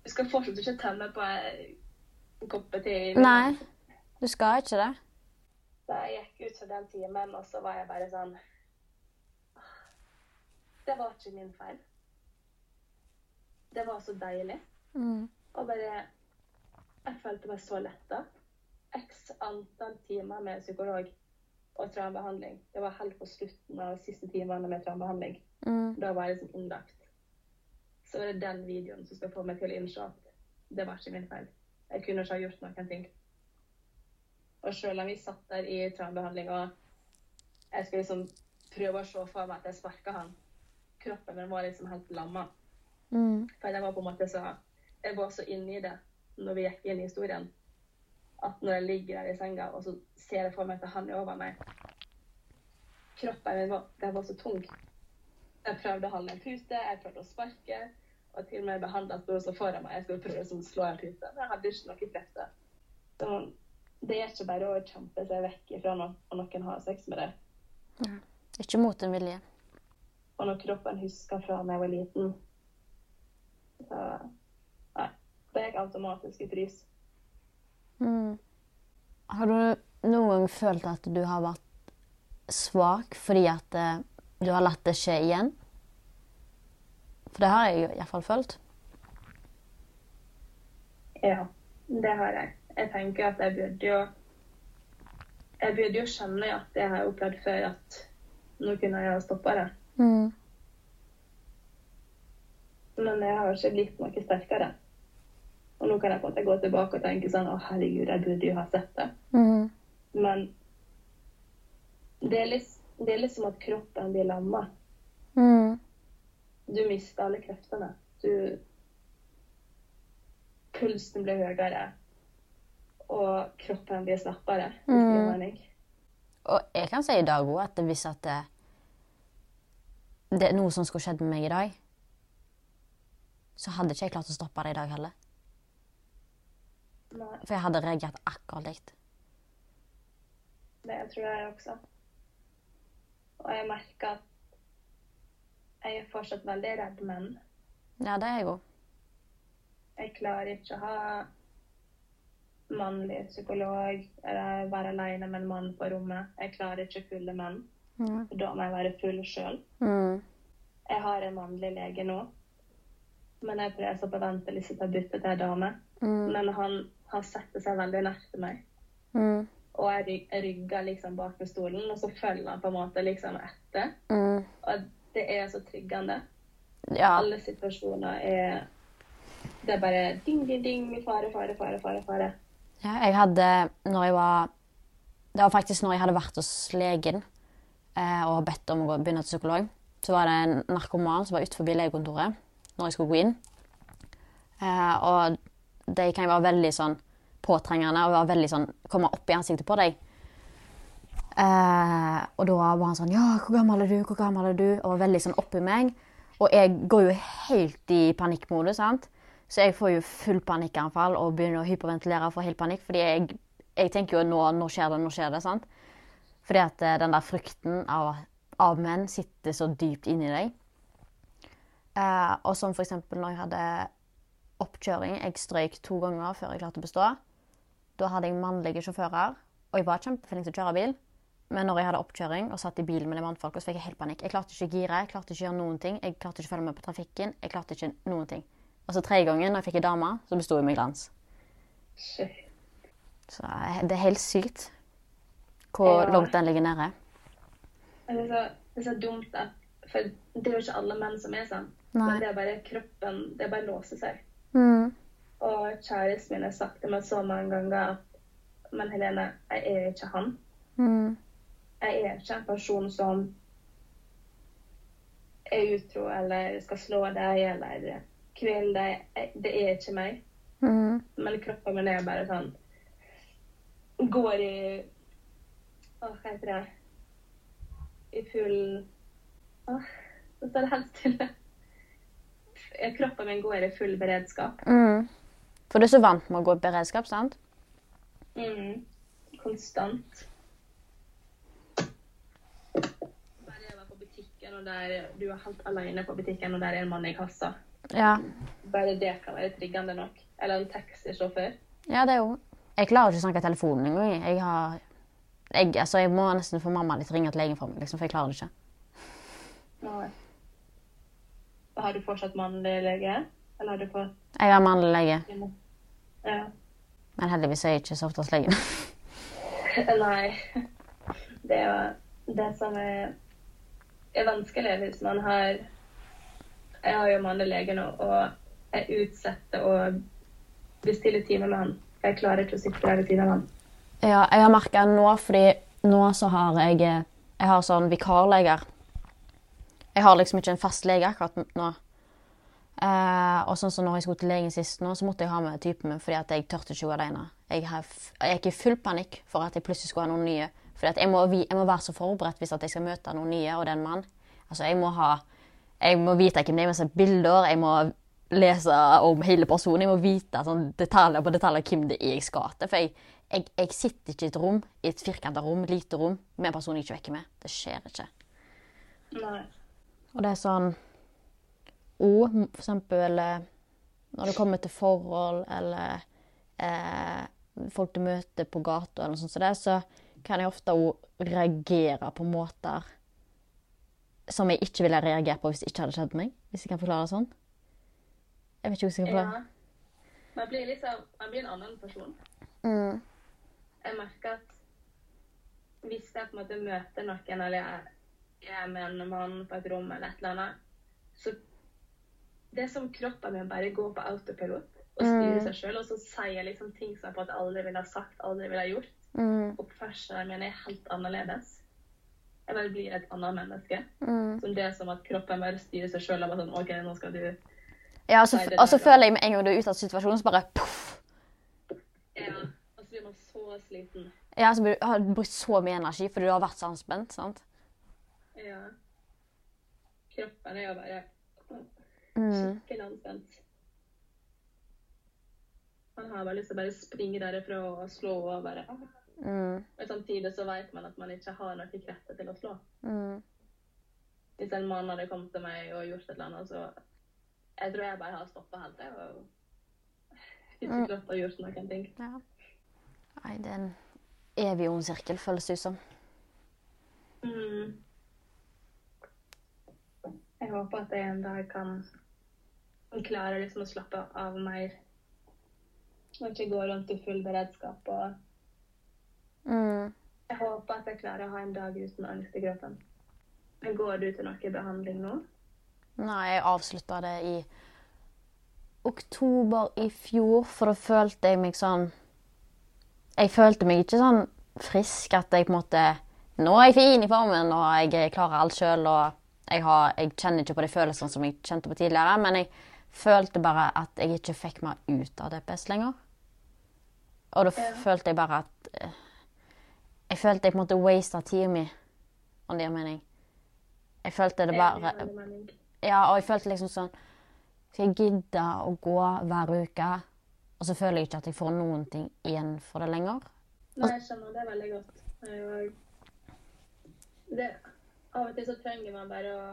Speaker 2: Du skal fortsatt ikke tenne på en kopp te.
Speaker 1: Nei, du skal ikke det.
Speaker 2: Da jeg gikk ut fra den timen, og så var jeg bare sånn Det var ikke min feil. Det var så deilig.
Speaker 1: Mm.
Speaker 2: Og bare Jeg følte meg så letta. X antall timer med psykolog og traumebehandling. Det var helt på slutten av siste timene med traumebehandling.
Speaker 1: Mm.
Speaker 2: Da var jeg liksom innlagt. Så er det den videoen som skal få meg til å innse at det var ikke min feil. Jeg kunne ikke ha gjort noen ting. Og selv om vi satt der i traumebehandling og jeg skulle liksom prøve å se for meg at jeg sparka han, kroppen min var liksom helt lamma.
Speaker 1: Mm.
Speaker 2: For jeg var på en måte så Jeg var så inni det når vi gikk inn i historien, at når jeg ligger der i senga og så ser jeg for meg at han er over meg Kroppen min var, den var så tung. Jeg prøvde å holde en pute, jeg prøvde å sparke, og til og med behandla sto foran meg. Jeg skulle prøve å slå en pute, men jeg hadde ikke noe krefter. Det er ikke bare å kjempe seg vekk ifra og noen har sex med deg.
Speaker 1: Ikke mot en vilje.
Speaker 2: Og når kroppen husker fra da jeg var liten, så Nei. Det gikk automatisk i frys.
Speaker 1: Mm. Har du noen gang følt at du har vært svak fordi at eh, du har latt det skje igjen? For det har jeg iallfall følt.
Speaker 2: Ja, det har jeg. Jeg tenker at jeg burde jo Jeg burde jo skjønne at det har jeg opplevd før, at nå kunne jeg ha stoppa det.
Speaker 1: Mm.
Speaker 2: Men jeg har ikke blitt noe sterkere. Og nå kan jeg på en måte gå tilbake og tenke sånn Å, herregud, jeg burde jo ha sett det.
Speaker 1: Mm.
Speaker 2: Men det er, litt, det er litt som at kroppen blir lamma.
Speaker 1: Mm.
Speaker 2: Du mister alle kreftene. Du Pulsen blir høyere, og kroppen blir slappere.
Speaker 1: Mm. Og jeg kan si i dag òg at hvis at det, det er noe som skulle skjedd med meg i dag, så hadde ikke jeg klart å stoppe det i dag heller.
Speaker 2: Nei,
Speaker 1: For jeg hadde reagert akkurat likt.
Speaker 2: det tror jeg også. Og jeg merker at jeg er fortsatt veldig redd menn.
Speaker 1: Ja, det er jeg òg.
Speaker 2: Jeg klarer ikke å ha mannlig psykolog være alene med en mann på rommet. Jeg klarer ikke fulle menn.
Speaker 1: Mm.
Speaker 2: Da må jeg være full sjøl.
Speaker 1: Mm.
Speaker 2: Jeg har en mannlig lege nå, men jeg prøver så på venteliste til å bytte til en dame.
Speaker 1: Mm.
Speaker 2: Men han, har setter seg veldig nært til meg.
Speaker 1: Mm.
Speaker 2: Og jeg rygger liksom bak ved stolen, og så følger han på en måte liksom etter.
Speaker 1: Mm.
Speaker 2: Og det er så tryggende.
Speaker 1: Ja.
Speaker 2: Alle situasjoner er Det er bare ding, ding, ding, fare, fare, fare, fare. fare.
Speaker 1: Ja, jeg hadde når jeg var Det var faktisk når jeg hadde vært hos legen eh, og bedt om å begynne til psykolog. Så var det en narkoman som var utenfor legekontoret når jeg skulle gå inn. Eh, og de kan være veldig sånn påtrengende og være veldig sånn, komme opp i ansiktet på deg. Eh, og da var han sånn Ja, hvor gammel er du? Hvor gammel er du? Og var veldig sånn oppi meg. Og jeg går jo helt i panikkmodus, sant. Så jeg får jo full panikkanfall og begynner å hyperventilere og får helt panikk. Fordi jeg, jeg tenker jo nå, nå skjer det, nå skjer det. sant? Fordi at eh, den der frykten av, av menn sitter så dypt inni deg. Eh, og som eksempel når jeg hadde oppkjøring. Jeg strøyk to ganger før jeg klarte å bestå. Da hadde jeg mannlige sjåfører, og jeg var kjempeflink til å kjøre bil. Men når jeg hadde oppkjøring og satt i bilen med de mannfolka, fikk jeg helt panikk. Jeg klarte ikke å gire, jeg klarte ikke å gjøre noen ting. Jeg klarte ikke å følge med på trafikken. Jeg klarte ikke noen ting. Og så tredje gangen, da jeg fikk ei dame, så besto jeg med glans. Så eh, det er helt sykt hvor
Speaker 2: Ja.
Speaker 1: langt den ligger nede.
Speaker 2: Det er, så, det er så dumt, da. For det er jo ikke alle menn som er sånn.
Speaker 1: Nei.
Speaker 2: Men det er bare kroppen Det er bare å låse seg.
Speaker 1: Mm.
Speaker 2: Og kjæresten min har sagt til meg så mange ganger at Men Helene, jeg er ikke han.
Speaker 1: Mm.
Speaker 2: Jeg er ikke en person som er utro eller skal slå deg eller kvele deg. Det er ikke meg.
Speaker 1: Mm.
Speaker 2: Men kroppen min er bare sånn Går i hva heter det? I full Åh, nå står det helt stille. Kroppen min går i full beredskap.
Speaker 1: Mm. For du er så vant med å gå i beredskap, sant?
Speaker 2: Mm. Konstant. Bare jeg var på butikken, og der du er helt alene på butikken, og der er en mann i kassa.
Speaker 1: Ja.
Speaker 2: Bare det kan være triggende nok. Eller en taxisjåfør.
Speaker 1: Ja, det er jo Jeg klarer ikke å snakke i telefonen engang. Jeg har jeg, altså, jeg må nesten få mamma litt ringe til legen for meg, liksom, for jeg klarer det ikke.
Speaker 2: Nei. Har du fortsatt mannlig lege? Eller har du fått
Speaker 1: Jeg har mannlig lege,
Speaker 2: Ja.
Speaker 1: men heldigvis er jeg ikke så ofte hos legen. <laughs>
Speaker 2: Nei. Det er jo det som er er vanskelig hvis man har Jeg har jo mannlig lege nå, og jeg utsetter å bestille time med han. Jeg klarer ikke å sitte der ved siden av han.
Speaker 1: Ja, jeg har merka nå, fordi nå så har jeg Jeg har sånn vikarleger. Jeg har liksom ikke en fast lege akkurat nå. Eh, og sånn som når jeg skulle til legen sist nå, så måtte jeg ha med typen min fordi at jeg tørte ikke gå alene. Jeg, har, jeg gikk i full panikk for at jeg plutselig skulle ha noen nye. Fordi at jeg må, jeg må være så forberedt hvis at jeg skal møte noen nye, og det er en mann. Altså, jeg må ha Jeg må vite hvem det er, jeg må se bilder, jeg må lese om hele personen. Jeg må vite sånn detaljer på detaljer hvem det er jeg skal til. For jeg, jeg, jeg sitter ikke i et rom, i et firkanta rom, lite rom, med en person jeg ikke vekker med. Det skjer ikke.
Speaker 2: Nei.
Speaker 1: Og det er sånn Og for eksempel eh, når det kommer til forhold eller eh, folk du møter på gata, eller noe sånt som det, så kan jeg ofte òg reagere på måter som jeg ikke ville reagert på hvis det ikke hadde skjedd meg. Hvis jeg kan forklare det sånn. Jeg vet ikke hvordan jeg skal forklare.
Speaker 2: Ja. Man blir liksom Man blir en annen person.
Speaker 1: Mm.
Speaker 2: Jeg merker at hvis jeg på en måte møter noen, eller jeg jeg er med en mann på et rom eller et eller annet, så det er som kroppen min bare går på autopilot og styrer seg sjøl, og så sier jeg liksom ting som jeg på en måte aldri ville ha sagt, aldri ville ha gjort.
Speaker 1: Mm.
Speaker 2: Oppførselen min er helt annerledes. Jeg bare blir et annet menneske.
Speaker 1: Mm.
Speaker 2: Som det er som at kroppen bare styrer seg sjøl sånn OK, nå skal du
Speaker 1: Ja, og så, og så føler jeg med en gang du er ute av situasjonen, så bare poff.
Speaker 2: Ja. Og så blir man så sliten.
Speaker 1: Ja, så blir du- har du brukt så mye energi fordi du har vært så anspent. sant?
Speaker 2: Ja. Kroppen er jo bare
Speaker 1: Mm.
Speaker 2: skikkelig anspent. Man har bare lyst til å bare springe derifra og slå og bare
Speaker 1: Mm.
Speaker 2: Men samtidig så vet man at man ikke har noen krefter til å slå.
Speaker 1: Mm.
Speaker 2: Hvis en mann hadde kommet til meg og gjort et eller annet, så Jeg tror jeg bare har stoppa helt, jeg. Og <laughs> ikke klart å gjort noen ting.
Speaker 1: Ja. Nei, det er en evig ond sirkel, føles det ut som.
Speaker 2: Mm. Jeg håper at jeg en dag kan klare liksom å slappe av mer. Og ikke gå rundt i full beredskap. Og
Speaker 1: Mm.
Speaker 2: jeg håper at jeg klarer å ha en dag uten angst i kroppen. Men går du til noe behandling nå?
Speaker 1: Nei, jeg avslutta det i oktober i fjor, for da følte jeg meg sånn Jeg følte meg ikke sånn frisk at jeg på en måte Nå er jeg fin i formen, og jeg klarer alt sjøl, og jeg, har, jeg kjenner ikke på de følelsene som jeg kjente på tidligere, men jeg følte bare at jeg ikke fikk meg ut av DPS lenger. Og da
Speaker 2: Ja.
Speaker 1: følte jeg bare at eh, Jeg følte jeg på en måte wasta tida mi, om det gir mening. Jeg følte det bare ja, og jeg følte liksom sånn Skal jeg gidde å gå hver uke? Og så føler jeg ikke at jeg får noen ting igjen for det lenger.
Speaker 2: Nei, jeg skjønner det veldig godt. Jeg. Det, av og til så trenger man bare å,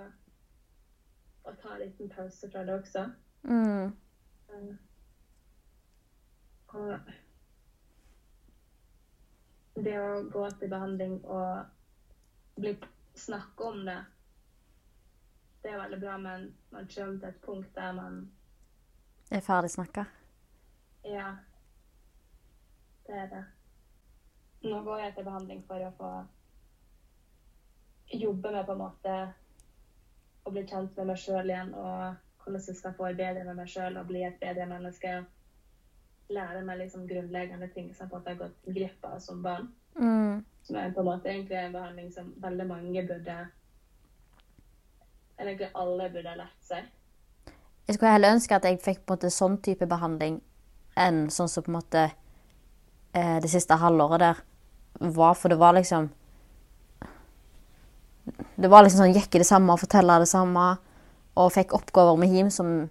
Speaker 2: å ta en liten pause fra det også.
Speaker 1: Mm.
Speaker 2: Eh, Og det å gå til behandling og bli snakke om det, det er veldig bra, men man kommer til et punkt der man
Speaker 1: er ferdig snakka.
Speaker 2: Ja, det er det. Nå går jeg til behandling for å få jobbe med på en måte å bli kjent med meg sjøl igjen, og hvordan jeg skal forbedre med meg sjøl og bli et bedre menneske. Lære meg liksom grunnleggende ting som jeg en måte har gått glipp av som barn.
Speaker 1: Mm.
Speaker 2: Som er på en måte egentlig en behandling som veldig mange burde Eller egentlig alle burde ha lært seg.
Speaker 1: Jeg skulle heller ønske at jeg fikk på en måte sånn type behandling enn sånn som på en måte eh, det siste halvåret der var. For det var liksom Det var liksom sånn i det samme og fortelle det samme. Og fikk oppgaver med him som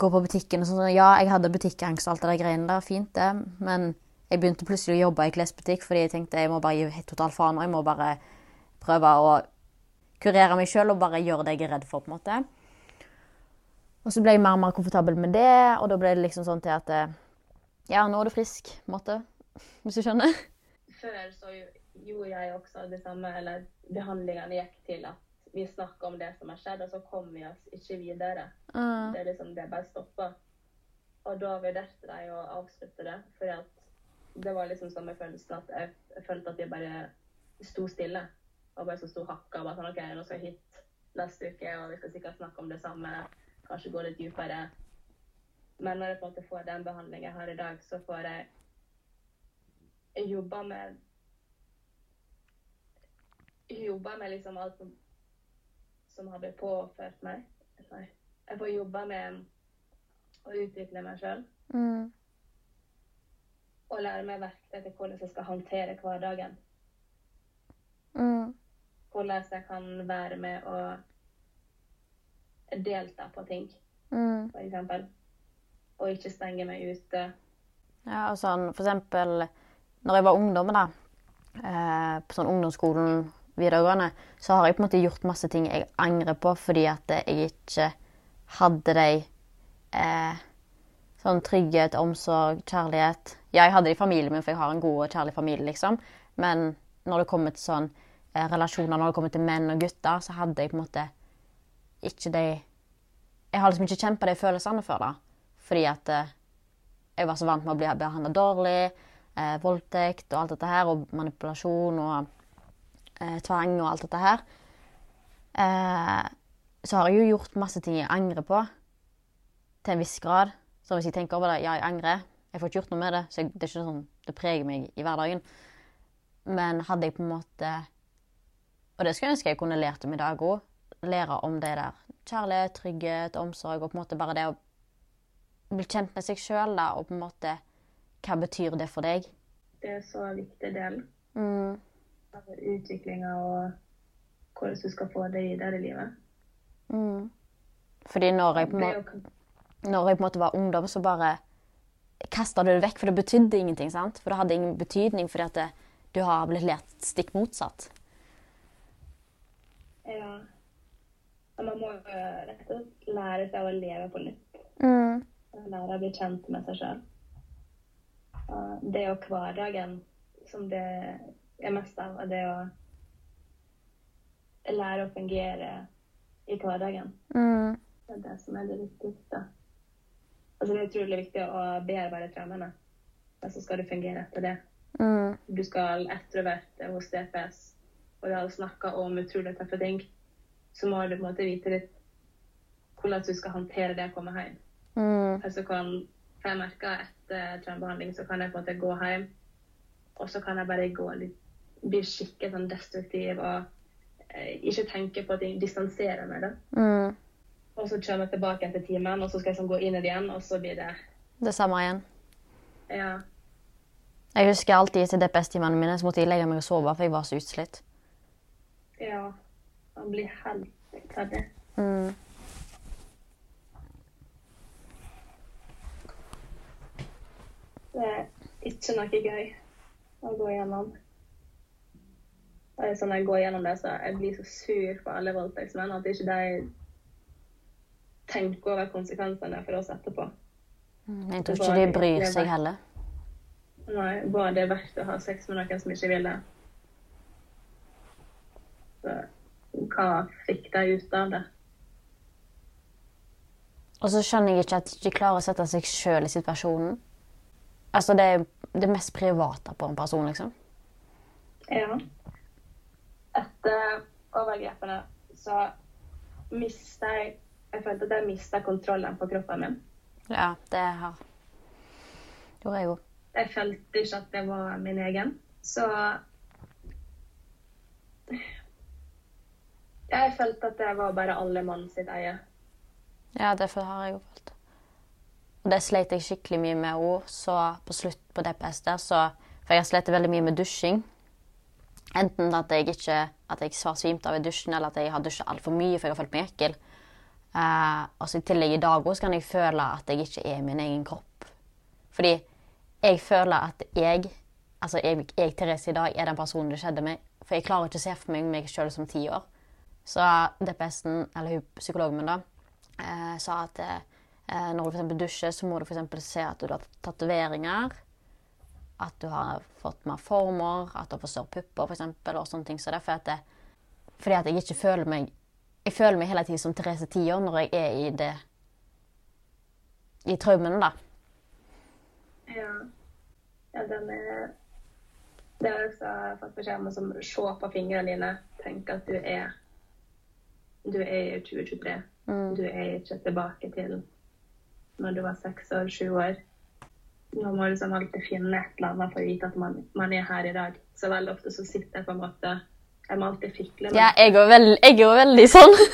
Speaker 1: går på butikken og sånn. Ja, jeg hadde butikkangst og alt det der greiene der. Fint, det. Men jeg begynte plutselig å jobbe i klesbutikk fordi jeg tenkte jeg må bare gi helt totalt faen. Jeg må bare prøve å kurere meg sjøl og bare gjøre det jeg er redd for, på en måte. Og så ble jeg mer og mer komfortabel med det, og da ble det liksom sånn til at eh, Ja, nå er du frisk, på en måte. <laughs> Hvis du skjønner?
Speaker 2: før så gjorde jeg også det samme, eller behandlingene gikk til at vi snakker om det som har skjedd, og så kommer vi oss ikke videre.
Speaker 1: Mm.
Speaker 2: Det er liksom det bare stopper. Og da vurderte de å avslutte det, for det var liksom samme følelsen at jeg, jeg følte at jeg bare sto stille. Og bare så sto hakka og bare sånn OK, nå skal jeg hit neste uke, og vi skal sikkert snakke om det samme. Kanskje gå litt dypere. Men når jeg på en måte får den behandlingen jeg har i dag, så får jeg jobba med Jobba med liksom alt som, som blitt påført meg. Nei. Jeg får jobbe med å utvikle meg sjøl
Speaker 1: Mm.
Speaker 2: og lære meg verktøy til hvordan jeg skal håndtere hverdagen.
Speaker 1: Mm.
Speaker 2: Hvordan jeg kan være med og delta på ting,
Speaker 1: Mm.
Speaker 2: for eksempel. Og ikke stenge meg ute.
Speaker 1: Ja, og sånn for eksempel når jeg var ungdom, da, eh, på sånn ungdomsskolen videregående, så har jeg på en måte gjort masse ting jeg angrer på fordi at jeg ikke hadde de eh, sånn trygghet, omsorg, kjærlighet. Ja, jeg hadde det i familien min, for jeg har en god og kjærlig familie, liksom. Men når det kommer til sånn eh, relasjoner, når det kommer til menn og gutter, så hadde jeg på en måte ikke de Jeg har liksom ikke kjempa de følelsene før, da. Fordi at eh, jeg var så vant med å bli behandla dårlig, eh, voldtekt og alt dette her, og manipulasjon og eh, tvang og alt dette her. Eh, så har jeg jo gjort masse ting jeg angrer på, til en viss grad. Så hvis jeg tenker over det, ja, jeg angrer. Jeg får ikke gjort noe med det, så jeg, det er ikke sånn det preger meg i hverdagen. Men hadde jeg på en måte Og det skulle jeg ønske jeg kunne lært om i dag òg. Lære om det der. Kjærlighet, trygghet, omsorg, og på en måte bare det å bli kjent med seg sjøl, da, og på en måte Hva betyr det for deg?
Speaker 2: Det er så viktig del
Speaker 1: Mm.
Speaker 2: Utviklinga og hvordan du skal få det videre i livet.
Speaker 1: Mm. Fordi når jeg, når jeg på en måte var ungdom, så bare kasta du det vekk, for det betydde ingenting. sant? For det hadde ingen betydning fordi at det, du har blitt lært stikk motsatt.
Speaker 2: Ja. Man må rett og slett lære seg å leve på nytt.
Speaker 1: Mm.
Speaker 2: Lære å bli kjent med seg sjøl. Det er jo hverdagen som det er mest av. er Det å lære å fungere i hverdagen.
Speaker 1: Mm.
Speaker 2: Det er det som er det viktigste. Altså, det er utrolig viktig å bearbeide traumene. Og så skal du fungere etter det.
Speaker 1: Mm.
Speaker 2: Du skal etterverte hos DPS, og du har snakka om utrolig tøffe ting. Så må du på en måte vite litt hvordan du skal håndtere det å komme hjem.
Speaker 1: Mm.
Speaker 2: Altså kan, for jeg merker etter traumebehandling så kan jeg på en måte gå hjem, og så kan jeg bare gå litt, bli skikkelig sånn destruktiv og eh, ikke tenke på ting, distanserer meg. da.
Speaker 1: Mm.
Speaker 2: Og så kommer jeg tilbake til timen, og så skal jeg sånn gå inn i det igjen, og så blir det
Speaker 1: Det samme igjen.
Speaker 2: Ja.
Speaker 1: Jeg husker alltid etter DPS-timene mine så måtte jeg legge meg og sove, for jeg var så utslitt.
Speaker 2: Ja. Man blir helt ferdig.
Speaker 1: Mm.
Speaker 2: Det er ikke noe gøy å gå gjennom. Sånn jeg går gjennom det, så jeg blir så sur på alle voldtektsmenn at ikke de tenker over konsekvensene for oss etterpå.
Speaker 1: Mm, Jeg tror ikke de bryr seg heller.
Speaker 2: Nei, bare det er verdt å ha sex med noen som ikke vil det. Så hva fikk de ut av det?
Speaker 1: Og så skjønner jeg ikke at de klarer å sette seg sjøl i situasjonen. Altså, det er det mest private på en person, liksom.
Speaker 2: Ja. Etter overgrepene så mista jeg Jeg følte at jeg mista kontrollen på kroppen min.
Speaker 1: Ja, det har gjorde jeg òg.
Speaker 2: Jeg følte ikke at det var min egen. Så Jeg følte at det var bare alle mann sitt eie.
Speaker 1: Ja, det har jeg jo følt. Og det sleit jeg skikkelig mye med òg, så på slutt på DPS der, så For jeg slet veldig mye med dusjing. Enten at jeg ikke at jeg har svimt av i dusjen, eller at jeg har dusja altfor mye for jeg har følt meg ekkel. Uh, og så I tillegg i dag også kan jeg føle at jeg ikke er min egen kropp. Fordi jeg føler at jeg, altså jeg, jeg Therese i dag, er den personen det skjedde med. For jeg klarer ikke å se for meg meg sjøl som ti år. Så DPS-en, eller psykologen min, da, uh, sa at uh, når du eksempel dusjer, så må du eksempel se at du har tatoveringer. At du har fått mer former, at du har for pupper, eksempel, og sånne ting. Så derfor at det, fordi at jeg ikke føler meg Jeg føler meg hele tiden som Therese Tiår når jeg er i det I traumene, da.
Speaker 2: Ja. ja den er Det har jeg også fått beskjed om som, se på fingrene dine. Tenk at du er Du er i 2023.
Speaker 3: Mm.
Speaker 2: Du er ikke tilbake til når du var seks år, sju år. Nå må liksom alltid finne et eller annet for å vite at man, man er her i dag. Så veldig ofte så sitter jeg på en måte Jeg må alltid fikle. med
Speaker 3: Ja, jeg er veld, veldig sånn. <laughs>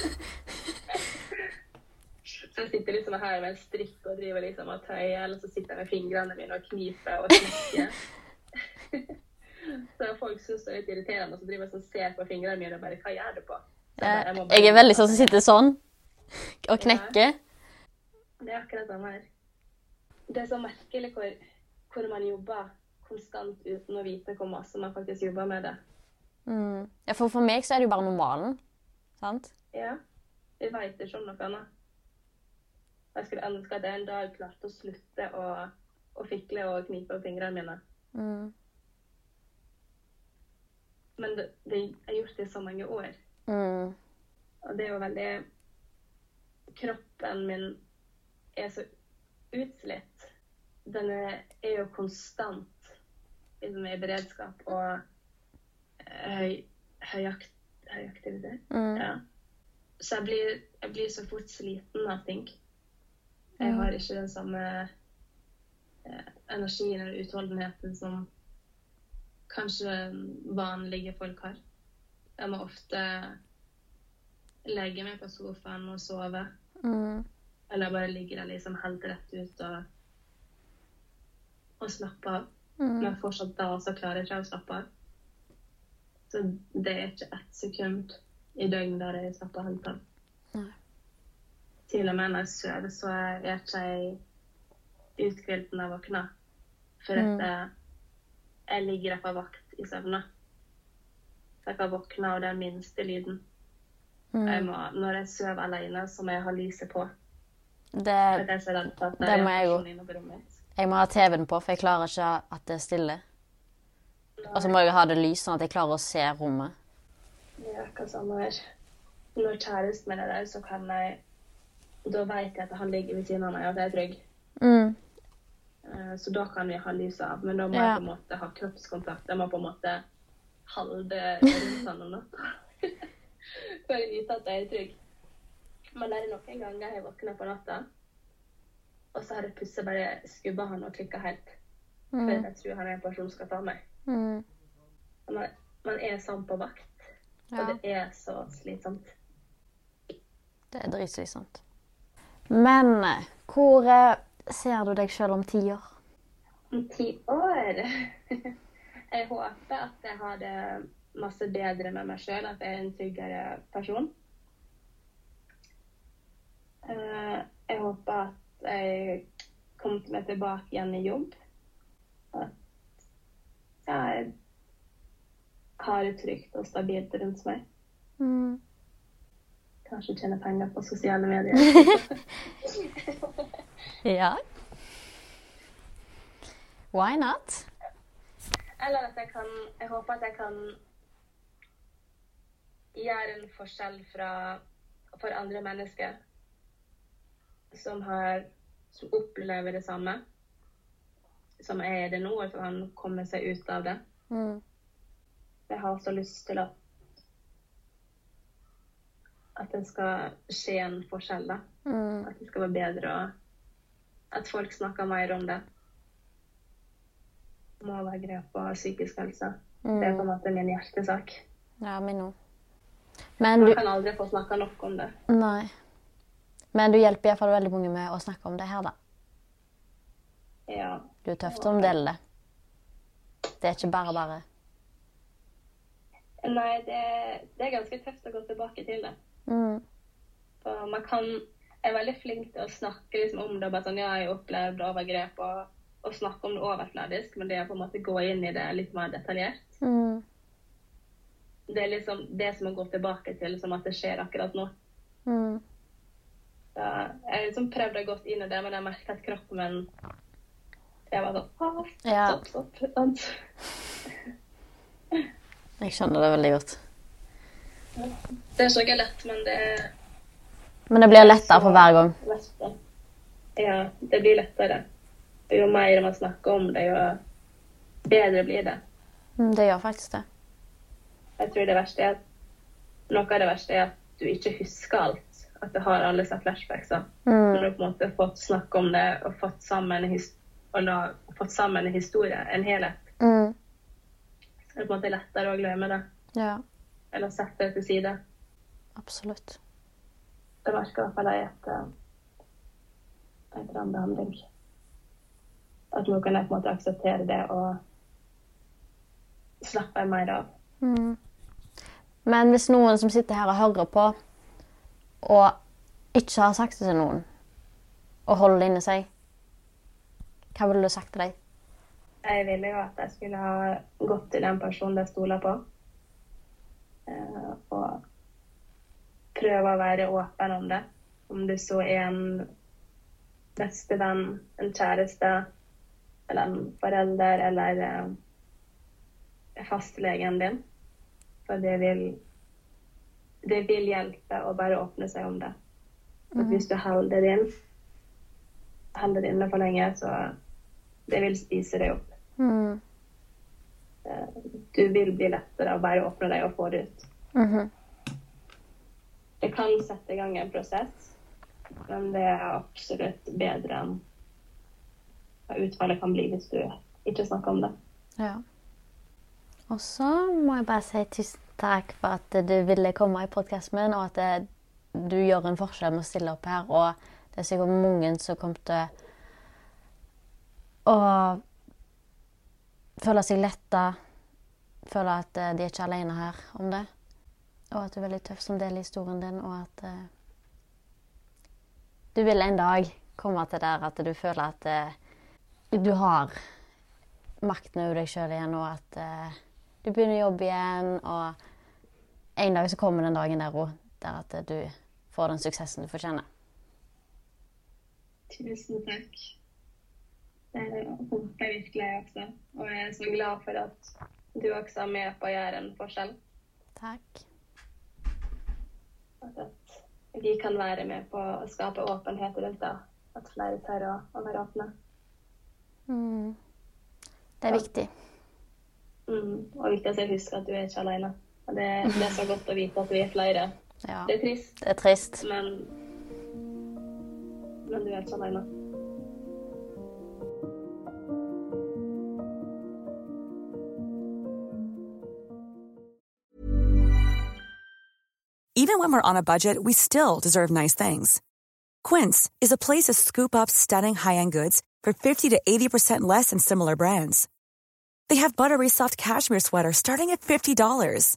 Speaker 2: Så jeg sitter liksom her med en strikk og driver liksom og tøyer, eller så sitter jeg med fingrene mine og kniper og knekker. <laughs> så folk syns det er litt irriterende, og så driver jeg og ser på fingrene mine og bare Hva gjør du på? Så jeg bare, bare-
Speaker 3: Jeg er veldig sånn som sitter sånn og knekker.
Speaker 2: Det er akkurat sånn her. Det er så merkelig hvor, hvor man jobber konstant uten å vite hvor masse man faktisk jobber med det.
Speaker 3: Mm. Ja, for for meg så er det jo bare normalen. Sant?
Speaker 2: Ja, Jeg veit ikke om noe annet. Jeg skulle ønske at jeg en dag klarte å slutte å, å fikle og knipe på fingrene mine.
Speaker 3: Mm.
Speaker 2: Men det, det, jeg har gjort det i så mange år.
Speaker 3: Mm.
Speaker 2: Og det er jo veldig Kroppen min er så utslitt. Den er, er jo konstant liksom, i beredskap og eh, høy, høy, akt, høy aktivitet.
Speaker 3: Mm.
Speaker 2: Ja. Så jeg blir, jeg blir så fort sliten av ting. Jeg har ikke den samme eh, energien eller utholdenheten som kanskje vanlige folk har. Jeg må ofte legge meg på sofaen og sove.
Speaker 3: Mm.
Speaker 2: Eller bare ligge der liksom helt rett ut og, og slappe av.
Speaker 3: Mm.
Speaker 2: Men fortsatt da så klarer jeg ikke å slappe av. Så det er ikke ett sekund i døgnet der jeg slapper helt av.
Speaker 3: Nei.
Speaker 2: Til og med når jeg sover, så er jeg ikke jeg uthvilt når jeg våkner. For at
Speaker 3: Mm.
Speaker 2: jeg, jeg ligger der på vakt i søvne. Så jeg kan våkne av den minste lyden. Jeg
Speaker 3: Mm.
Speaker 2: må, når jeg sover alene, så må jeg ha lyset på.
Speaker 3: Det,
Speaker 2: det, jeg
Speaker 3: det
Speaker 2: er
Speaker 3: må jeg jo. Jeg må ha TV-en på, for jeg klarer ikke at det er stille. Og så må jeg ha det lys, sånn at jeg klarer å se rommet.
Speaker 2: Det er akkurat samme her. Når kjæresten min er der, så kan jeg Da vet jeg at han ligger ved siden av meg, og at jeg er trygg.
Speaker 3: Mm.
Speaker 2: Eh, Så da kan vi ha lyset av. Men da må
Speaker 3: Ja.
Speaker 2: jeg på en måte ha kroppskontakt. Jeg må på en måte halde rundt han om natta. <laughs> For å vite at jeg er trygg. Men det er noen ganger jeg våkner på natta, og så har jeg plutselig bare skubba han og klikka helt. For
Speaker 3: Mm.
Speaker 2: jeg tror han er en person som skal ta meg.
Speaker 3: Mm.
Speaker 2: Man, man er sånn på vakt, og
Speaker 3: Ja,
Speaker 2: det er så slitsomt.
Speaker 3: det er dritslitsomt. Men hvor eh, ser du deg sjøl om ti år?
Speaker 2: Om ti år <laughs> Jeg håper at jeg har det masse bedre med meg sjøl, at jeg er en tryggere person. Eh, Jeg håper at jeg kom meg tilbake igjen i jobb. At jeg har det trygt og stabilt rundt meg.
Speaker 3: Mm.
Speaker 2: Kanskje tjene penger på sosiale medier. <laughs>
Speaker 3: Ja. Why not?
Speaker 2: Eller at jeg kan Jeg håper at jeg kan gjøre en forskjell fra, for andre mennesker som har Som opplever det samme som er det nå, at han kommer seg ut av det.
Speaker 3: Mm.
Speaker 2: Jeg har så lyst til at at det skal skje en forskjell, da.
Speaker 3: Mm.
Speaker 2: At det skal være bedre, og at folk snakker mer om det. Må være grep og psykisk helse. Det er på en måte min hjertesak.
Speaker 3: Ja, min òg. Men du
Speaker 2: Man kan aldri få snakka nok om det.
Speaker 3: Nei. Men du hjelper iallfall veldig mange med å snakke om det her, da.
Speaker 2: Ja.
Speaker 3: Du er tøff som deler det. Det er ikke bare bare.
Speaker 2: Nei, det, det er ganske tøft å gå tilbake til det.
Speaker 3: Mm.
Speaker 2: For man kan er veldig flink til å snakke liksom, om det. bare sånn, ja, jeg har opplevd overgrep, og, og snakke om det overfladisk, men det er på en måte gå inn i det litt mer detaljert.
Speaker 3: Mm.
Speaker 2: Det er liksom det som å gå tilbake til som at det skjer akkurat nå.
Speaker 3: Mm.
Speaker 2: Så jeg liksom prøvde å gå inn i det, men jeg merker at kroppen min Jeg var sånn
Speaker 3: Ja.
Speaker 2: Stopp, stopp.
Speaker 3: Jeg skjønner det veldig godt.
Speaker 2: Det er så ikke lett, men det
Speaker 3: Men det blir lettere for hver gang.
Speaker 2: lettere. Ja, det blir lettere. Jo mer man snakker om det, jo bedre blir det.
Speaker 1: Mm, det gjør faktisk det.
Speaker 2: Jeg tror det verste er at noe av det verste er at du ikke husker alt. At du har alle disse flashbacksa.
Speaker 1: Mm.
Speaker 2: Når du på en måte fått snakke om det og fått sammen, en og la, fått sammen en historie, en helhet,
Speaker 1: Mm.
Speaker 2: så er på en måte lettere å glemme det.
Speaker 1: Ja,
Speaker 2: Eller sette det til side.
Speaker 1: absolutt.
Speaker 2: Det merker i hvert fall jeg etter, etter den behandling. At nå kan jeg på en måte akseptere det og slappe mer av.
Speaker 1: Mm. Men hvis noen som sitter her og hører på, og ikke har sagt det til noen, og holder det inni seg, hva ville du sagt til dem?
Speaker 2: Jeg ville jo at jeg skulle ha gått til den personen jeg stoler på. Eh, og prøve å være åpen om det. Om det så er en bestevenn, en kjæreste, eller en forelder, eller eh, fastlegen din. For det vil, det vil hjelpe å bare åpne seg om det. At Hvis du holder det inn, holder det inne for lenge, så det vil spise deg opp.
Speaker 1: Mm.
Speaker 2: Eh, Du vil bli lettere å bare åpne deg og få det ut.
Speaker 1: Mhm.
Speaker 2: Det kan sette i gang en prosess, men det er absolutt bedre enn hva utfallet kan bli hvis du ikke snakker om det.
Speaker 1: Ja. Og så må jeg bare si tusen takk for at du ville komme i podkasten min, og at du gjør en forskjell med å stille opp her. Og det er sikkert mange som kommer til å føle seg letta, føle at eh, de er ikke alene her om det. Og at du er veldig tøff som deler historien din, og at uh, du vil en dag komme til der at du føler at uh, du har makten over deg sjøl igjen, og at uh, du begynner å jobbe igjen. Og en dag så kommer den dagen der òg, der at eh, du får den suksessen du fortjener.
Speaker 2: Tusen takk. Det håper jeg virkelig jeg også. Og jeg er så glad for at du også er med på å gjøre en forskjell.
Speaker 1: Takk.
Speaker 2: At vi kan være med på å skape åpenhet rundt det. At flere tør å, å være åpne.
Speaker 1: Mm. Det er viktig.
Speaker 2: Mm. Og viktig å huske at du er ikke alene. Og det, det er så godt å vite at vi er flere.
Speaker 1: Ja.
Speaker 2: Det er trist,
Speaker 1: Det er trist.
Speaker 2: men, men du er ikke alene.
Speaker 4: Even when we're on a budget, we still deserve nice things. Quince is a place to scoop up stunning high-end goods for 50 to 80% less than similar brands. They have buttery soft cashmere sweaters starting at $50,